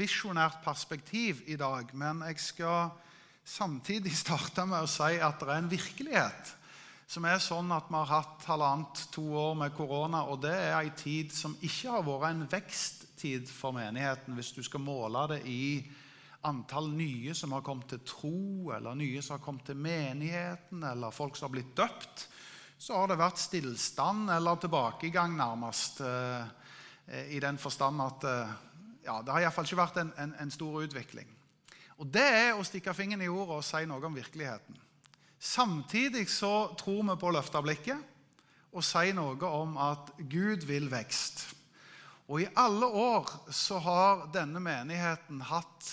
visjonært perspektiv i dag, men jeg skal samtidig starte med å si at det er en virkelighet som er sånn at vi har hatt halvannet, to år med korona, og det er en tid som ikke har vært en veksttid for menigheten, hvis du skal måle det i antall nye som har kommet til tro, eller nye som har kommet til menigheten, eller folk som har blitt døpt, så har det vært stillstand eller tilbakegang, nærmest. Eh, I den forstand at eh, ja, det har iallfall ikke vært en, en, en stor utvikling. Og Det er å stikke fingeren i jorda og si noe om virkeligheten. Samtidig så tror vi på å løfte blikket og si noe om at Gud vil vekst. Og i alle år så har denne menigheten hatt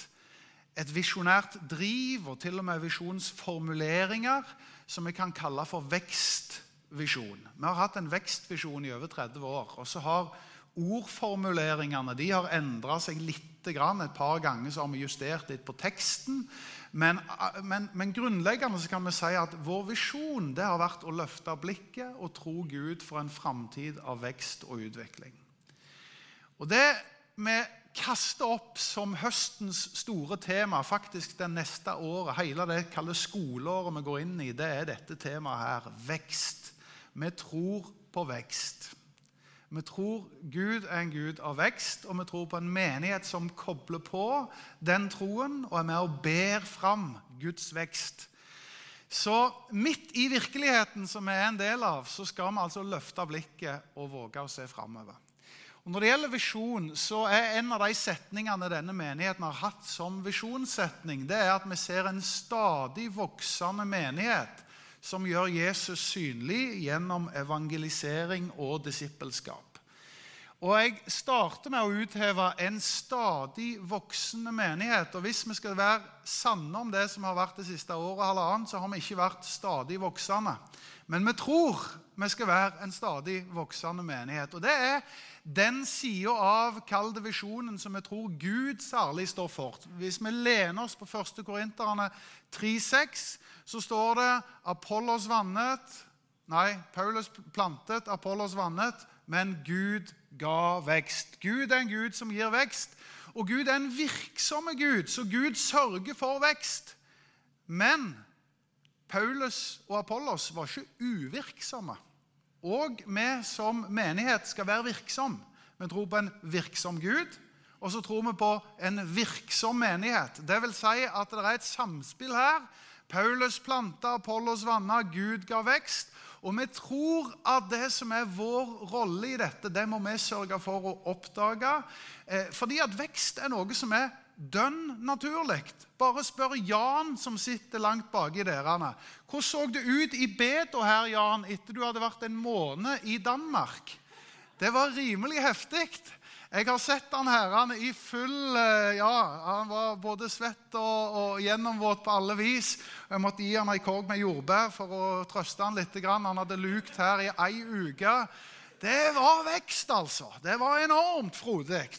et visjonært driv og til og med visjonsformuleringer som vi kan kalle for vekstvisjon. Vi har hatt en vekstvisjon i over 30 år. og så har Ordformuleringene de har endra seg litt. Et par ganger så har vi justert litt på teksten. Men, men, men, grunnleggende så kan vi si at vår visjon det har vært å løfte blikket og tro Gud for en framtid av vekst og utvikling. Og Det vi kaster opp som høstens store tema, faktisk det neste året, hele det kalde skoleåret vi går inn i, det er dette temaet her vekst. Vi tror på vekst. Vi tror Gud er en Gud av vekst, og vi tror på en menighet som kobler på den troen og er med og ber fram Guds vekst. Så midt i virkeligheten som vi er en del av, så skal vi altså løfte blikket og våge å se framover. Når det gjelder visjon, så er en av de setningene denne menigheten har hatt som visjonssetning, det er at vi ser en stadig voksende menighet som gjør Jesus synlig gjennom evangelisering og disippelskap. Og Jeg starter med å utheve en stadig voksende menighet. og Hvis vi skal være sanne om det som har vært det siste året, halvannet, så har vi ikke vært stadig voksende. Men vi tror vi skal være en stadig voksende menighet. Og Det er den sida av kall visjonen som vi tror Gud særlig står for. Hvis vi lener oss på 1. Korinterne 3,6, så står det Apollos vannet Nei, Paulus plantet, Apollos vannet, men Gud ga vekst. Gud er en Gud som gir vekst, og Gud er en virksomme Gud, så Gud sørger for vekst. Men Paulus og Apollos var ikke uvirksomme. Og vi som menighet skal være virksom. Vi tror på en virksom Gud, og så tror vi på en virksom menighet. Det vil si at det er et samspill her. Paulus planta, Apollos vanna, Gud ga vekst. Og vi tror at det som er vår rolle i dette, det må vi sørge for å oppdage. Eh, fordi at vekst er noe som er dønn naturlig. Bare spør Jan, som sitter langt bak i dørene. Hvordan så det ut i Beto her, Jan, etter du hadde vært en måned i Danmark? Det var rimelig heftig. Jeg har sett han herren i full eh, Ja, han var både svett og, og gjennomvåt på alle vis. Jeg måtte gi han ei korg med jordbær for å trøste han litt. Han hadde lukt her i ei uke. Det var vekst, altså. Det var enormt frodig.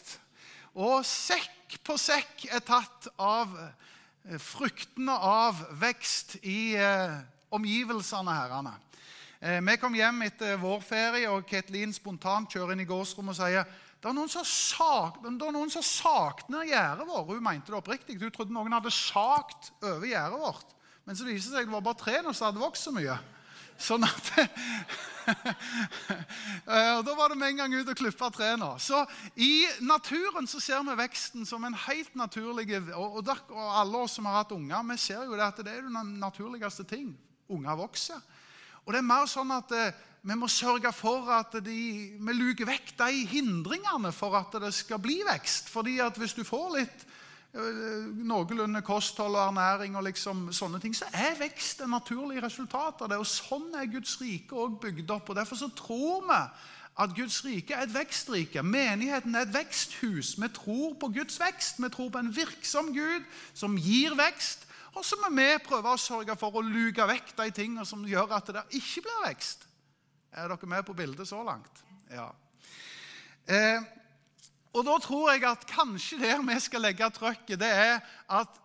Og sekk på sekk er tatt av eh, fruktene av vekst i eh, omgivelsene, herrene. Eh, vi kom hjem etter vår ferie, og Ketlin spontant kjører inn i gårdsrommet og sier det er noen som har sagt ned gjerdet vårt. Hun mente det oppriktig. Hun trodde noen hadde sagt over gjerdet vårt. Men så viser det seg at det var bare trærne som hadde vokst så mye. Sånn at eh, og Da var det med en gang ut og klippe trærne. Så i naturen så ser vi veksten som en helt naturlig og, og, og alle oss som har hatt unger, vi ser jo det at det er den naturligste ting. Unger vokser. Og det er mer sånn at eh, vi må sørge for at de, vi luker vekk de hindringene for at det skal bli vekst. Fordi at hvis du får litt noenlunde kosthold og ernæring, og liksom sånne ting, så er vekst et naturlig resultat av det. Og Sånn er Guds rike òg bygd opp. og Derfor så tror vi at Guds rike er et vekstrike. Menigheten er et veksthus. Vi tror på Guds vekst. Vi tror på en virksom Gud som gir vekst. Og så må vi prøve å sørge for å luke vekk de tingene som gjør at det ikke blir vekst. Er dere med på bildet så langt? Ja. Eh, og da tror jeg at kanskje der vi skal legge trøkket, det er at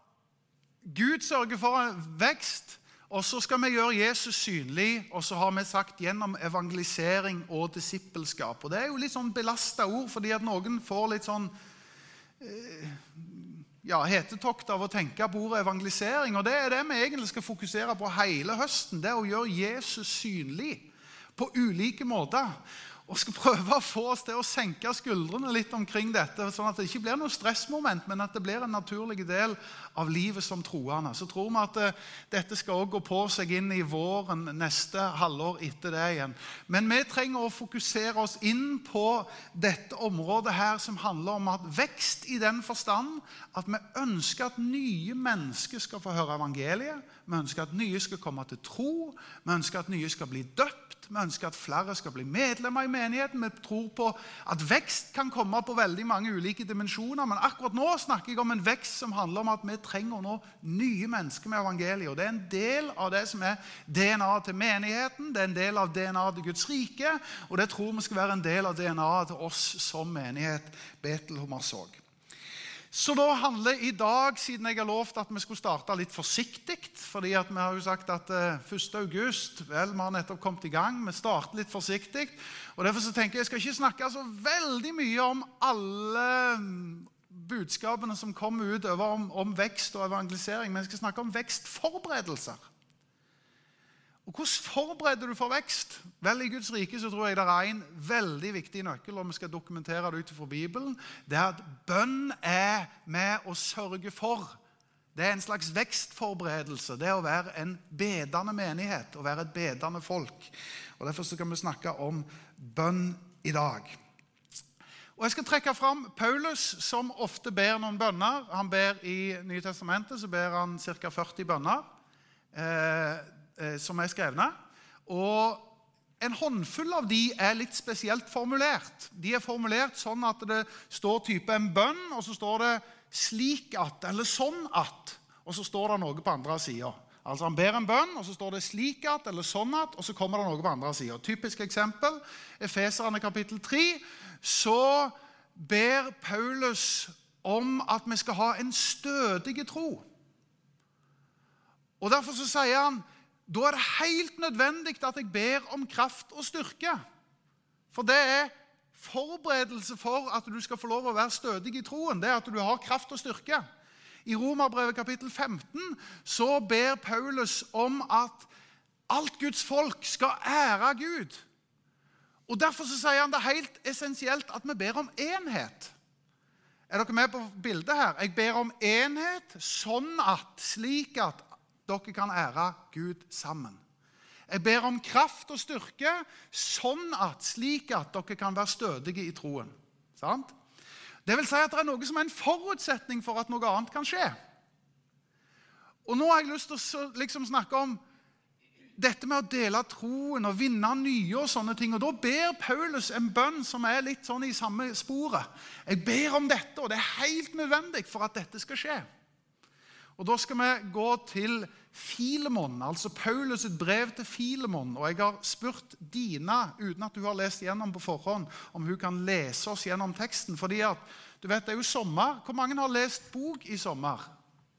Gud sørger for en vekst, og så skal vi gjøre Jesus synlig. Og så har vi sagt gjennom evangelisering og disippelskap. Og Det er jo litt sånn belasta ord, fordi at noen får litt sånn eh, ja, hetetokt av å tenke på ordet evangelisering. Og det er det vi egentlig skal fokusere på hele høsten. Det å gjøre Jesus synlig på ulike måter og skal prøve å få oss til å senke skuldrene litt omkring dette, sånn at det ikke blir noe stressmoment, men at det blir en naturlig del av livet som troende. Så tror vi at uh, dette skal også gå på seg inn i våren neste halvår etter det igjen. Men vi trenger å fokusere oss inn på dette området her som handler om at vekst i den forstand at vi ønsker at nye mennesker skal få høre evangeliet. Vi ønsker at nye skal komme til tro. Vi ønsker at nye skal bli døpt. Vi ønsker at flere skal bli medlemmer i menigheten. Vi tror på at vekst kan komme på veldig mange ulike dimensjoner. Men akkurat nå snakker jeg om en vekst som handler om at vi trenger nå nye mennesker med evangeliet. Og Det er en del av det som er DNA-et til menigheten, det er en del av DNA-et til Guds rike, og det tror vi skal være en del av DNA-et til oss som menighet Betel Hommersåk. Så da handler i dag, siden jeg har lovt at vi skulle starte litt forsiktig fordi vi har jo sagt at 1. Eh, august, vel, vi har nettopp kommet i gang. Vi starter litt forsiktig. og Derfor så tenker jeg jeg skal ikke snakke så veldig mye om alle mm, budskapene som kommer ut om, om vekst og evangelisering, men jeg skal snakke om vekstforberedelser. Og Hvordan forbereder du for vekst? Vel, I Guds rike så tror jeg det er en veldig viktig nøkkel, og vi skal dokumentere det ut Bibelen. Det er at bønn er med å sørge for. Det er en slags vekstforberedelse. Det er å være en bedende menighet, å være et bedende folk. Og Derfor skal vi snakke om bønn i dag. Og Jeg skal trekke fram Paulus, som ofte ber noen bønner. Han ber I Nye Testamentet så ber han ca. 40 bønner. Eh, som er skrevne. Og en håndfull av de er litt spesielt formulert. De er formulert sånn at det står type en bønn, og så står det 'slik at' eller 'sånn at'. Og så står det noe på andre sida. Altså Han ber en bønn, og så står det 'slik at' eller 'sånn at', og så kommer det noe på andre sida. Typisk eksempel Efeserne kapittel 3. Så ber Paulus om at vi skal ha en stødig tro. Og Derfor så sier han da er det helt nødvendig at jeg ber om kraft og styrke. For det er forberedelse for at du skal få lov å være stødig i troen. Det er at du har kraft og styrke. I Romerbrevet kapittel 15 så ber Paulus om at alt Guds folk skal ære Gud. Og Derfor så sier han det helt essensielt at vi ber om enhet. Er dere med på bildet her? Jeg ber om enhet sånn at, slik at dere kan ære Gud sammen. Jeg ber om kraft og styrke, sånn at, slik at dere kan være stødige i troen. Sant? Det vil si at det er noe som er en forutsetning for at noe annet kan skje. Og Nå har jeg lyst til å liksom snakke om dette med å dele troen og vinne nye. og sånne ting. Og Da ber Paulus en bønn som er litt sånn i samme sporet. Jeg ber om dette, og det er helt nødvendig for at dette skal skje. Og Da skal vi gå til Filemon, altså Paulus' brev til Filemon. Og Jeg har spurt Dina, uten at hun har lest gjennom på forhånd, om hun kan lese oss gjennom teksten. Fordi at, du vet, Det er jo sommer. Hvor mange har lest bok i sommer?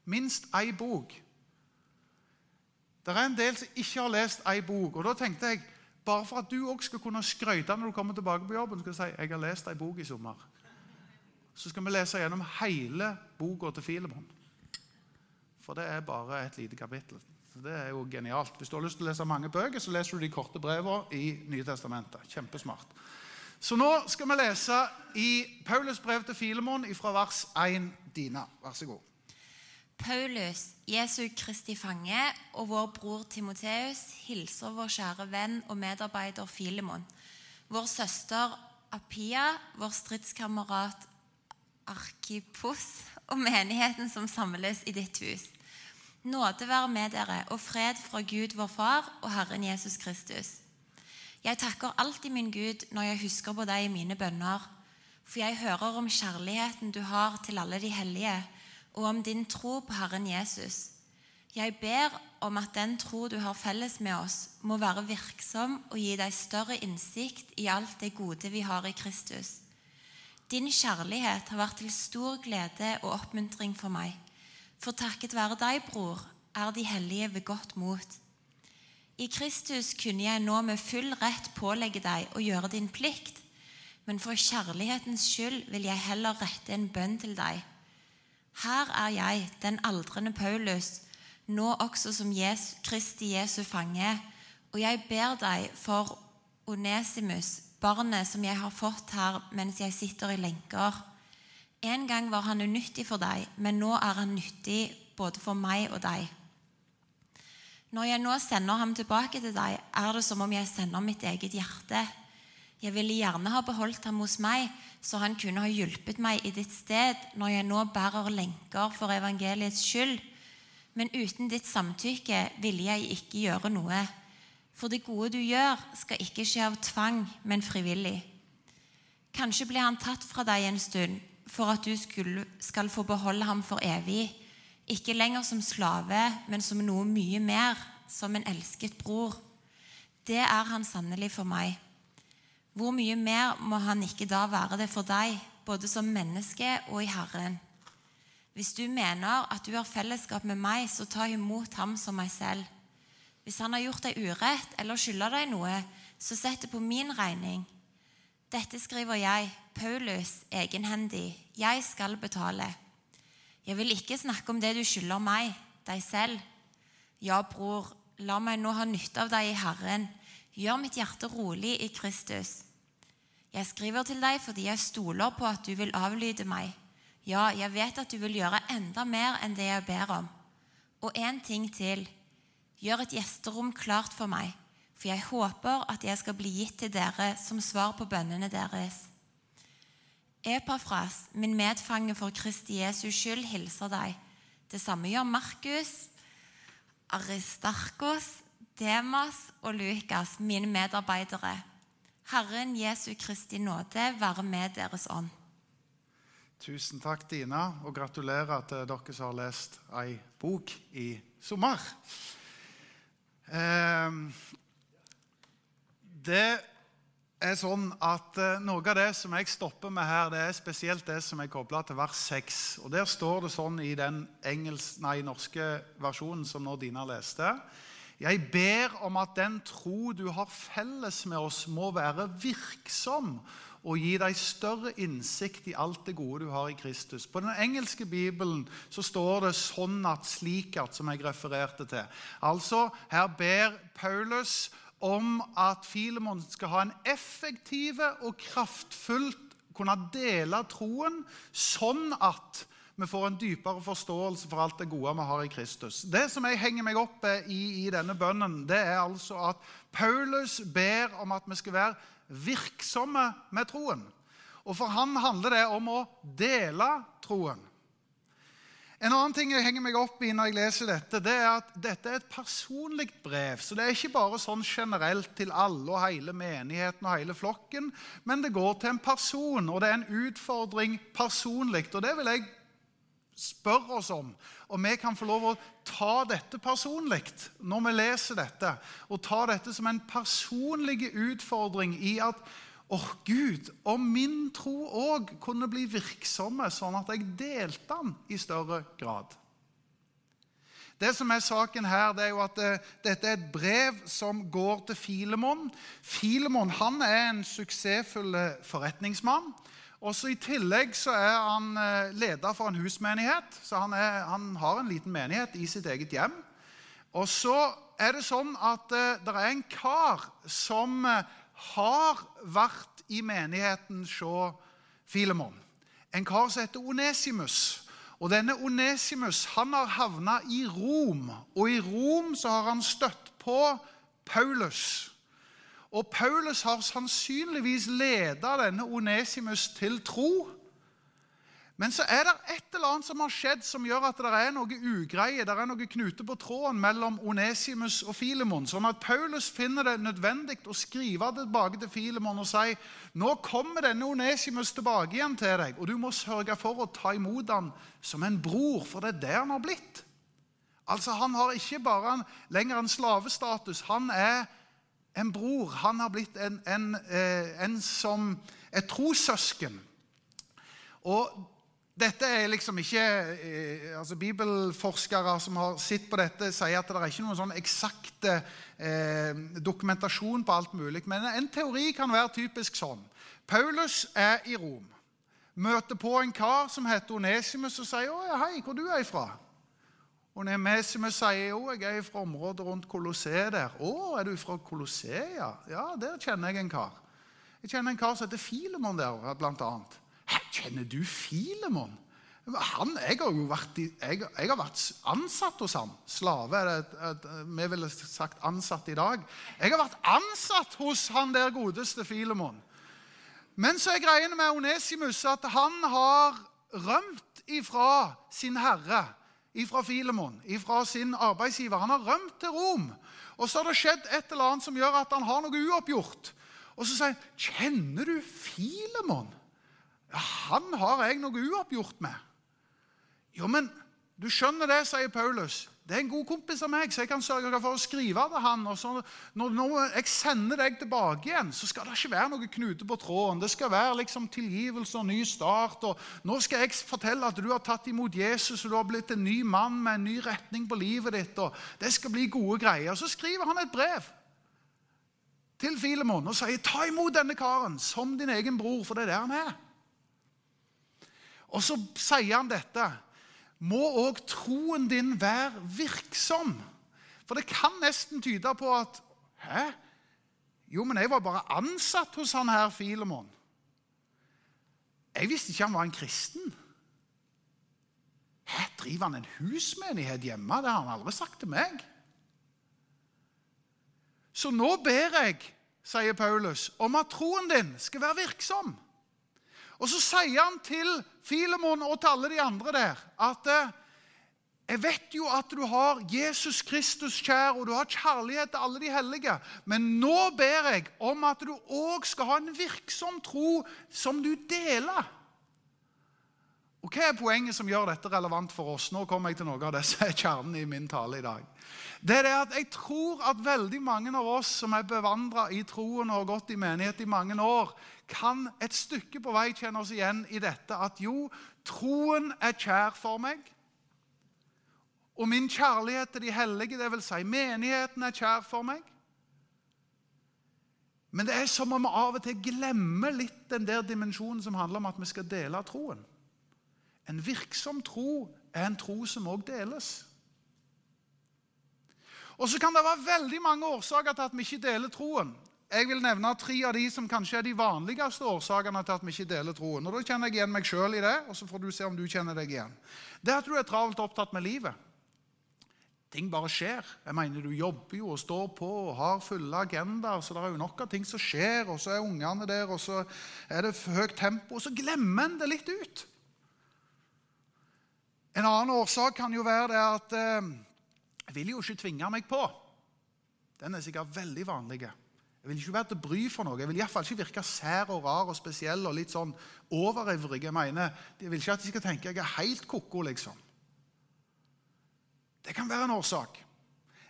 Minst ei bok. Det er en del som ikke har lest ei bok. og Da tenkte jeg, bare for at du òg skal kunne skryte når du kommer tilbake på jobben, skal du si jeg har lest ei bok i sommer. Så skal vi lese gjennom hele boka til Filemon. For det er bare et lite kapittel. Det er jo genialt. Hvis du har lyst til å lese mange bøker, så leser du de korte brevene i Nye Testamentet. Kjempesmart. Så nå skal vi lese i Paulus brev til Filemon fra vers 1. Dina, vær så god. Paulus, Jesu Kristi fange, og vår bror Timoteus hilser vår kjære venn og medarbeider Filemon, vår søster Apia, vår stridskamerat Arkipos og menigheten som samles i ditt hus. Nåde være med dere og fred fra Gud vår Far og Herren Jesus Kristus. Jeg takker alltid min Gud når jeg husker på deg i mine bønner, for jeg hører om kjærligheten du har til alle de hellige, og om din tro på Herren Jesus. Jeg ber om at den tro du har felles med oss, må være virksom og gi deg større innsikt i alt det gode vi har i Kristus. Din kjærlighet har vært til stor glede og oppmuntring for meg. For takket være deg, bror, er de hellige ved godt mot. I Kristus kunne jeg nå med full rett pålegge deg å gjøre din plikt, men for kjærlighetens skyld vil jeg heller rette en bønn til deg. Her er jeg, den aldrende Paulus, nå også som Jesu, Kristi Jesu fange, og jeg ber deg for Onesimus, barnet som jeg har fått her mens jeg sitter i lenker. En gang var han unyttig for deg, men nå er han nyttig både for meg og deg. Når jeg nå sender ham tilbake til deg, er det som om jeg sender mitt eget hjerte. Jeg ville gjerne ha beholdt ham hos meg, så han kunne ha hjulpet meg i ditt sted når jeg nå bærer lenker for evangeliets skyld. Men uten ditt samtykke ville jeg ikke gjøre noe. For det gode du gjør, skal ikke skje av tvang, men frivillig. Kanskje blir han tatt fra deg en stund for at du skulle, skal få beholde ham for evig ikke lenger som slave, men som noe mye mer, som en elsket bror. Det er han sannelig for meg. Hvor mye mer må han ikke da være det for deg, både som menneske og i Herren? Hvis du mener at du har fellesskap med meg, så ta imot ham som meg selv. Hvis han har gjort deg urett eller skylder deg noe, så sett det på min regning. Dette skriver jeg, Paulus, egenhendig. Jeg skal betale. Jeg vil ikke snakke om det du skylder meg, deg selv. Ja, bror, la meg nå ha nytte av deg i Herren. Gjør mitt hjerte rolig i Kristus. Jeg skriver til deg fordi jeg stoler på at du vil avlyde meg. Ja, jeg vet at du vil gjøre enda mer enn det jeg ber om. Og en ting til. Gjør et gjesterom klart for meg, for jeg håper at jeg skal bli gitt til dere som svar på bønnene deres. Epafras, min medfange for Kristi Jesus skyld, hilser deg. Det samme gjør Markus, Aristarkos, Demas og Lukas, mine medarbeidere. Herren Jesu Kristi nåde være med deres ånd. Tusen takk, Dina, og gratulerer til dere som har lest ei bok i sommer. Eh, det er sånn at uh, Noe av det som jeg stopper med her, det er spesielt det som er kobla til vers 6. Og Der står det sånn i den engelsk, nei, norske versjonen som nå Dina leste. Jeg ber om at den tro du har felles med oss, må være virksom og gi deg større innsikt i alt det gode du har i Kristus. På den engelske bibelen så står det 'sånn at slik at', som jeg refererte til. Altså, her ber Paulus om at Filemon skal ha en effektiv og kraftfullt kunne dele troen, sånn at vi får en dypere forståelse for alt det gode vi har i Kristus. Det som jeg henger meg opp i i denne bønnen, det er altså at Paulus ber om at vi skal være virksomme med troen. Og For han handler det om å dele troen. En annen ting jeg henger meg opp i når jeg leser dette, det er at dette er et personlig brev. Så det er ikke bare sånn generelt til alle og hele menigheten og hele flokken, men det går til en person, og det er en utfordring personlig. Og det vil jeg spørre oss om. Og vi kan få lov å ta dette personlig når vi leser dette. Og ta dette som en personlig utfordring i at Åh, Gud, om min tro òg kunne bli virksomme, sånn at jeg delte den i større grad. Det som er saken her, det er jo at det, eh, dette er et brev som går til Filemon. Filemon han er en suksessfull eh, forretningsmann. Også I tillegg så er han eh, leder for en husmenighet, så han, er, han har en liten menighet i sitt eget hjem. Og så er det sånn at det er en kar som har vært i menigheten hos Filemon. En kar som heter Onesimus. Og denne Onesimus han har havna i Rom, og i Rom så har han støtt på Paulus. Og Paulus har sannsynligvis leda denne Onesimus til tro. Men så er det et eller annet som har skjedd som gjør at det er noe ugreie. Det er noe knute på tråden mellom Onesimus og Filemon. Sånn at Paulus finner det nødvendig å skrive tilbake til Filemon og si nå kommer denne Onesimus tilbake igjen til deg, og du må sørge for å ta imot ham som en bror, for det er det han har blitt. Altså, Han har ikke bare en, lenger en slavestatus. Han er en bror. Han har blitt en, en, eh, en som et trossøsken. Og dette er liksom ikke eh, altså Bibelforskere som har sett på dette, sier at det er ikke noen sånn eksakte eh, dokumentasjon på alt mulig. Men en teori kan være typisk sånn. Paulus er i Rom. møter på en kar som heter Onesimus, og sier 'Å, hei, hvor du er ifra?' Onesimus sier jo, 'Jeg er fra området rundt Colosseet der.' 'Å, er du fra Colosseet, ja?' 'Ja, der kjenner jeg en kar.' Jeg kjenner en kar som heter Filemon der, blant annet. Kjenner du Filemon?' Han, jeg, har jo vært, jeg, jeg har vært ansatt hos ham. Slave er det vi ville sagt ansatt i dag. Jeg har vært ansatt hos han der godeste Filemon. Men så er greiene med Onesimus at han har rømt ifra sin herre, ifra Filemon, ifra sin arbeidsgiver. Han har rømt til Rom. Og så har det skjedd et eller annet som gjør at han har noe uoppgjort. Og så sier han, 'Kjenner du Filemon?' Ja, 'Han har jeg noe uoppgjort med.' Jo, men du skjønner det, sier Paulus. Det er en god kompis av meg, så jeg kan sørge for å skrive til han. og så når, når, jeg sender deg tilbake igjen, så skal det ikke være noe knute på tråden. Det skal være liksom tilgivelse og ny start. og Nå skal jeg fortelle at du har tatt imot Jesus og du har blitt en ny mann med en ny retning på livet ditt. og Det skal bli gode greier. Så skriver han et brev til Filemon og sier ta imot denne karen som din egen bror, for det er det han er. Og så sier han dette må òg troen din være virksom. For det kan nesten tyde på at Hæ? Jo, men jeg var bare ansatt hos han her Filemon. Jeg visste ikke han var en kristen. Hæ, driver han en husmenighet hjemme? Det har han aldri sagt til meg. Så nå ber jeg, sier Paulus, om at troen din skal være virksom. Og så sier han til Filemon og til alle de andre der at eh, jeg vet jo at du har Jesus Kristus kjær, og du har kjærlighet til alle de hellige. Men nå ber jeg om at du òg skal ha en virksom tro som du deler. Og Hva er poenget som gjør dette relevant for oss? Nå kommer jeg til noe av det som er kjernen i min tale i dag. Det er det at Jeg tror at veldig mange av oss som er bevandra i troen og har gått i menighet i mange år, kan et stykke på vei kjenne oss igjen i dette at jo, troen er kjær for meg. Og min kjærlighet til de hellige, vil si menigheten, er kjær for meg. Men det er som om vi av og til glemmer litt den der dimensjonen som handler om at vi skal dele troen. En virksom tro er en tro som òg deles. Og så kan det være veldig mange årsaker til at vi ikke deler troen. Jeg vil nevne tre av de som kanskje er de vanligste årsakene til at vi ikke deler troen. Og Da kjenner jeg igjen meg sjøl i det, og så får du se om du kjenner deg igjen. Det er at du er travelt opptatt med livet. Ting bare skjer. Jeg mener, Du jobber jo og står på og har fulle agendaer, så det er jo nok av ting som skjer, og så er ungene der, og så er det høyt tempo, og så glemmer en det litt ut. En annen årsak kan jo være det at eh, jeg vil jo ikke tvinge meg på. Den er sikkert veldig vanlig. Jeg vil ikke være til bry for noe. Jeg vil iallfall ikke virke sær og rar og spesiell og litt sånn overivrig. Jeg mener, jeg vil ikke at de skal tenke jeg er helt ko-ko, liksom. Det kan være en årsak.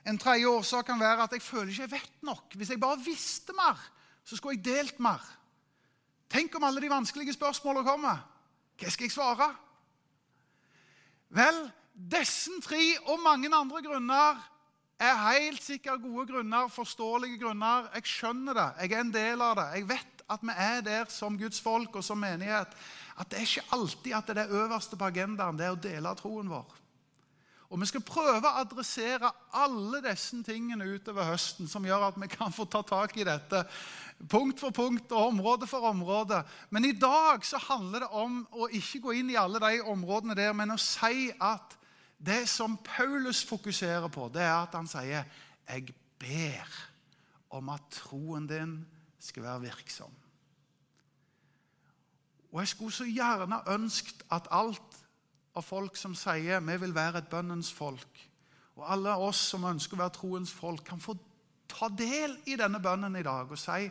En tredje årsak kan være at jeg føler ikke jeg vet nok. Hvis jeg bare visste mer, så skulle jeg delt mer. Tenk om alle de vanskelige spørsmålene kommer. Hva skal jeg svare? Vel, disse tre og mange andre grunner er helt sikkert gode grunner, forståelige grunner. Jeg skjønner det. Jeg er en del av det. Jeg vet at vi er der som Guds folk og som menighet. At det er ikke alltid at det er det øverste på agendaen, det er å dele troen vår. Og Vi skal prøve å adressere alle disse tingene utover høsten som gjør at vi kan få ta tak i dette punkt for punkt og område for område. Men i dag så handler det om å ikke gå inn i alle de områdene der, men å si at det som Paulus fokuserer på, det er at han sier 'Jeg ber om at troen din skal være virksom'. Og Jeg skulle så gjerne ønsket at alt av folk som sier 'vi vil være et bønnens folk', og alle oss som ønsker å være troens folk, kan få ta del i denne bønnen i dag og si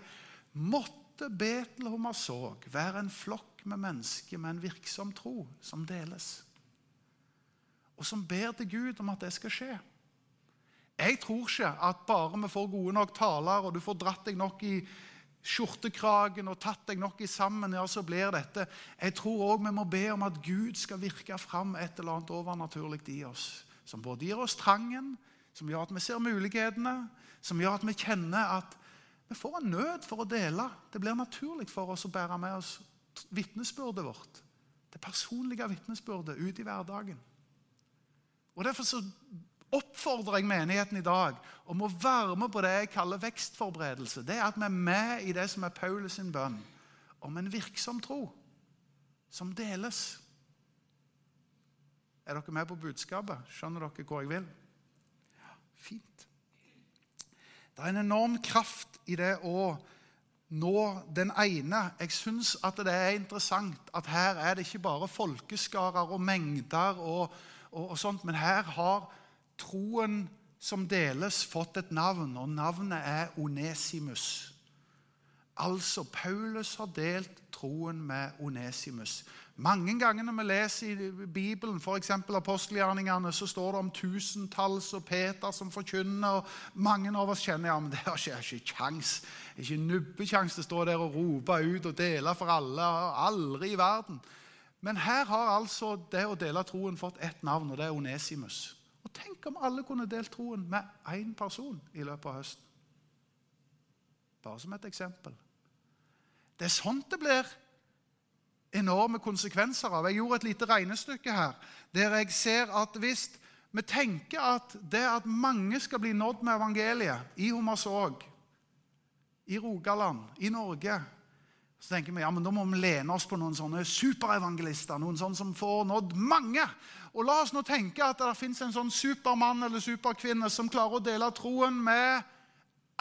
'Måtte Betel Såg være en flokk med mennesker med en virksom tro som deles' og som ber til Gud om at det skal skje. Jeg tror ikke at bare vi får gode nok taler, og du får dratt deg nok i skjortekragen og tatt deg nok i sammen, ja, så blir dette. Jeg tror òg vi må be om at Gud skal virke fram et eller annet overnaturlig i oss. Som både gir oss trangen, som gjør at vi ser mulighetene, som gjør at vi kjenner at vi får en nød for å dele. Det blir naturlig for oss å bære med oss vitnesbyrdet vårt. Det personlige vitnesbyrdet ut i hverdagen. Og Derfor så oppfordrer jeg menigheten i dag om å være med på det jeg kaller vekstforberedelse. Det er at vi er med i det som er Paulus sin bønn om en virksom tro som deles. Er dere med på budskapet? Skjønner dere hvor jeg vil? Ja, Fint. Det er en enorm kraft i det å nå den ene. Jeg syns at det er interessant at her er det ikke bare folkeskarer og mengder, og, og, og sånt, men her har troen som deles, fått et navn, og navnet er Onesimus. Altså, Paulus har delt troen med Onesimus. Mange ganger når vi leser i Bibelen, f.eks. apostelgjerningene, så står det om tusentalls og Peter som forkynner. og Mange av oss kjenner ja, men det har ikke, ikke kjangs. Ikke nubbekjangs til å stå der og rope ut og dele for alle. Aldri i verden. Men her har altså det å dele troen fått ett navn, og det er Onesimus. Og Tenk om alle kunne delt troen med én person i løpet av høsten. Bare som et eksempel. Det er sånt det blir enorme konsekvenser av. Jeg gjorde et lite regnestykke her der jeg ser at hvis vi tenker at det at mange skal bli nådd med evangeliet i Hommersåk, i Rogaland, i Norge så tenker vi ja, men da må vi lene oss på noen sånne superevangelister. Noen sånne som får nådd mange. Og La oss nå tenke at det fins en sånn supermann eller superkvinne som klarer å dele troen med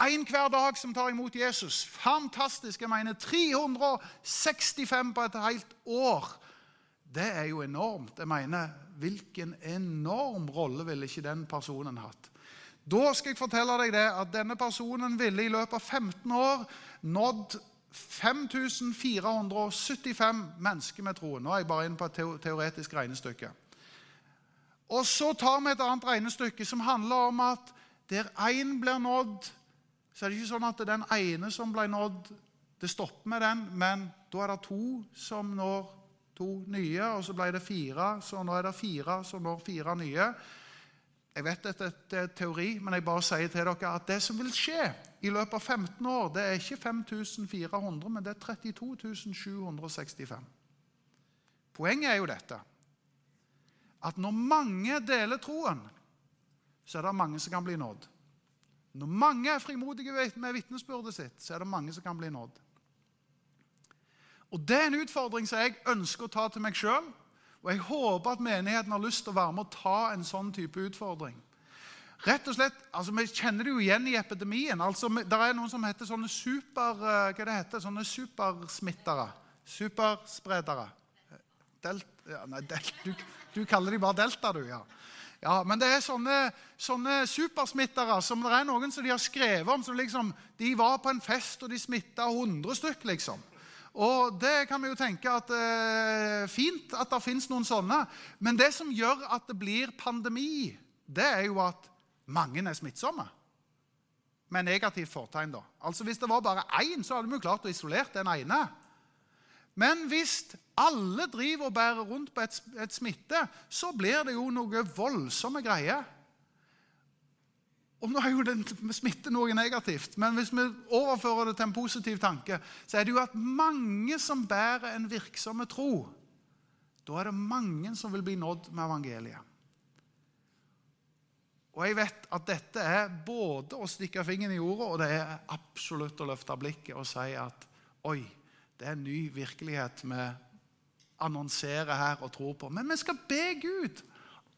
Én hver dag som tar imot Jesus. Fantastisk. Jeg mener 365 på et helt år. Det er jo enormt. Jeg mener, Hvilken enorm rolle ville ikke den personen hatt? Da skal jeg fortelle deg det at denne personen ville i løpet av 15 år nådd 5475 mennesker med troen. Nå er jeg bare inne på et teoretisk regnestykke. Og så tar vi et annet regnestykke som handler om at der én blir nådd så er det ikke sånn at det er den ene som ble nådd, det stopper med den, men da er det to som når to nye, og så ble det fire, så nå er det fire som når fire nye. Jeg vet at dette er teori, men jeg bare sier til dere at det som vil skje i løpet av 15 år, det er ikke 5400, men det er 32 765. Poenget er jo dette at når mange deler troen, så er det mange som kan bli nådd. Når mange er frimodige med vitnesbyrdet sitt, så er det mange som kan bli nådd. Og Det er en utfordring som jeg ønsker å ta til meg sjøl. Og jeg håper at menigheten har lyst til å være med å ta en sånn type utfordring. Rett og slett, altså Vi kjenner det jo igjen i epidemien. altså Det er noen som heter sånne super, eh, hva det heter, sånne supersmittere. Superspredere. Delt, ja, nei, delt, du, du kaller de bare delta, du. ja. Ja, Men det er sånne, sånne supersmittere som det er noen som de har skrevet om. som liksom, De var på en fest, og de smitta 100 stykk, liksom. Og det kan vi jo tenke at eh, fint at det fins noen sånne. Men det som gjør at det blir pandemi, det er jo at mange er smittsomme. Med negativt fortegn, da. Altså Hvis det var bare én, så hadde vi jo klart å isolere den ene. Men hvis alle driver og bærer rundt på et, et smitte, så blir det jo noe voldsomme greier. Og nå er jo den smitte noe negativt, men hvis vi overfører det til en positiv tanke, så er det jo at mange som bærer en virksomme tro, da er det mange som vil bli nådd med evangeliet. Og jeg vet at dette er både å stikke fingeren i jorda, og det er absolutt å løfte blikket og si at oi, det er en ny virkelighet vi annonserer her og tror på. Men vi skal be Gud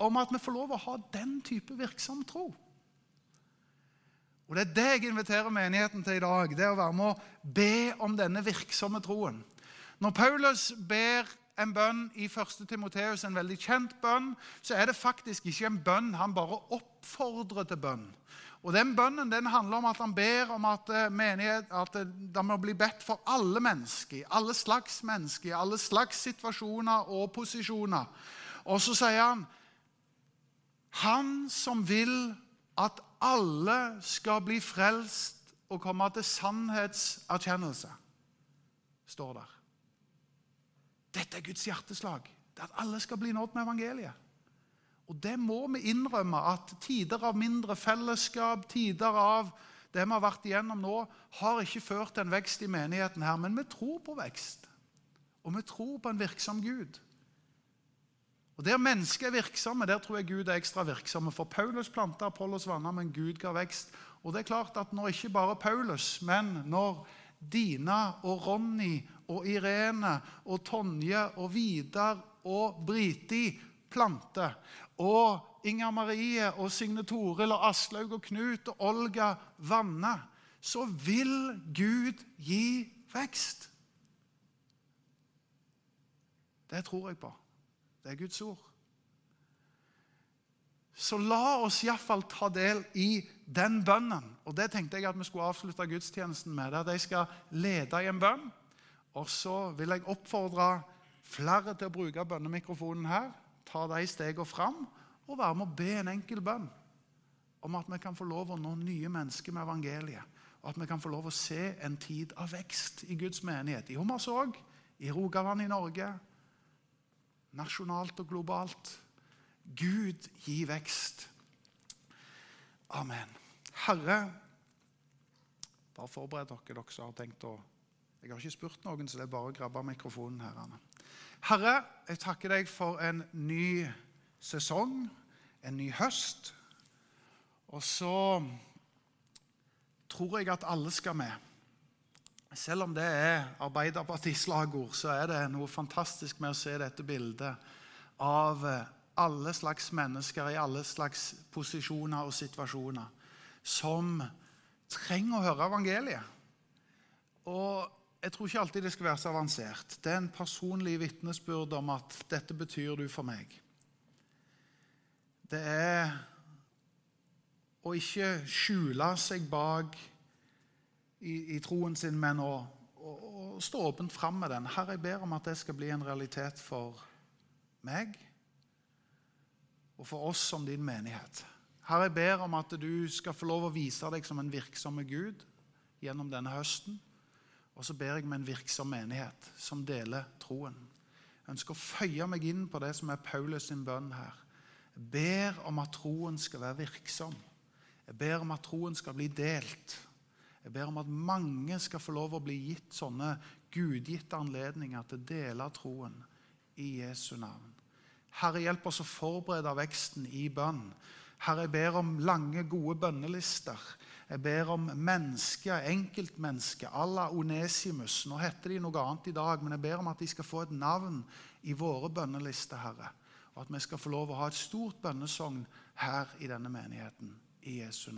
om at vi får lov å ha den type virksom tro. Og Det er det jeg inviterer menigheten til i dag. Det å være med å be om denne virksomme troen. Når Paulus ber en bønn i 1. Timoteus, en veldig kjent bønn, så er det faktisk ikke en bønn. Han bare oppfordrer til bønn. Og Den bønnen den handler om at han ber om at, eh, menighet, at eh, det må bli bedt for alle mennesker, alle slags mennesker, alle slags situasjoner og posisjoner. Og så sier han Han som vil at alle skal bli frelst og komme til sannhetserkjennelse, står der. Dette er Guds hjerteslag. Det er at alle skal bli nådd med evangeliet. Og det må vi innrømme at tider av mindre fellesskap, tider av det vi har vært igjennom nå, har ikke ført til en vekst i menigheten her. Men vi tror på vekst. Og vi tror på en virksom Gud. Og Der mennesket er virksomme, der tror jeg Gud er ekstra virksomme. For Paulus planta, Apollos vanna, men Gud ga vekst. Og det er klart at når ikke bare Paulus, men når Dina og Ronny og Irene og Tonje og Vidar og Briti planter, og Inger Marie og Signe Toril og Aslaug og Knut og Olga vanner, så vil Gud gi vekst. Det tror jeg på. Det er Guds ord. Så la oss iallfall ta del i den bønnen. Og Det tenkte jeg at vi skulle avslutte gudstjenesten med. At jeg skal lede i en bønn. Og så vil jeg oppfordre flere til å bruke bønnemikrofonen her. Ta de stegene fram og være med å be en enkel bønn om at vi kan få lov å nå nye mennesker med evangeliet. Og at vi kan få lov å se en tid av vekst i Guds menighet. I Hummersåk, i Rogaland i Norge, nasjonalt og globalt. Gud gi vekst. Amen. Herre, bare forbered dere, dere som har tenkt å Jeg har ikke spurt noen, så det er bare å grabbe mikrofonen. her. Anne. Herre, jeg takker deg for en ny sesong, en ny høst. Og så tror jeg at alle skal med. Selv om det er Arbeiderparti-slagord, så er det noe fantastisk med å se dette bildet av alle slags mennesker i alle slags posisjoner og situasjoner som trenger å høre evangeliet. Og jeg tror ikke alltid det skal være så avansert. Det er en personlig vitnesbyrd om at 'dette betyr du for meg'. Det er å ikke skjule seg bak i, i troen sin, men å, å, å stå åpent fram med den. Herre, jeg ber om at det skal bli en realitet for meg og for oss som din menighet. Herre, jeg ber om at du skal få lov å vise deg som en virksom Gud gjennom denne høsten. Og så ber jeg med en virksom menighet som deler troen. Jeg ønsker å føye meg inn på det som er Paulus sin bønn her. Jeg ber om at troen skal være virksom. Jeg ber om at troen skal bli delt. Jeg ber om at mange skal få lov å bli gitt sånne gudgitte anledninger til å dele troen i Jesu navn. Herre, hjelp oss å forberede veksten i bønn. Herre, jeg ber om lange, gode bønnelister. Jeg ber om mennesker, enkeltmennesker à la Onesimus. Nå heter de noe annet i dag, men jeg ber om at de skal få et navn i våre bønnelister, Herre og at vi skal få lov å ha et stort bønnesogn her i denne menigheten. I Jesu navn.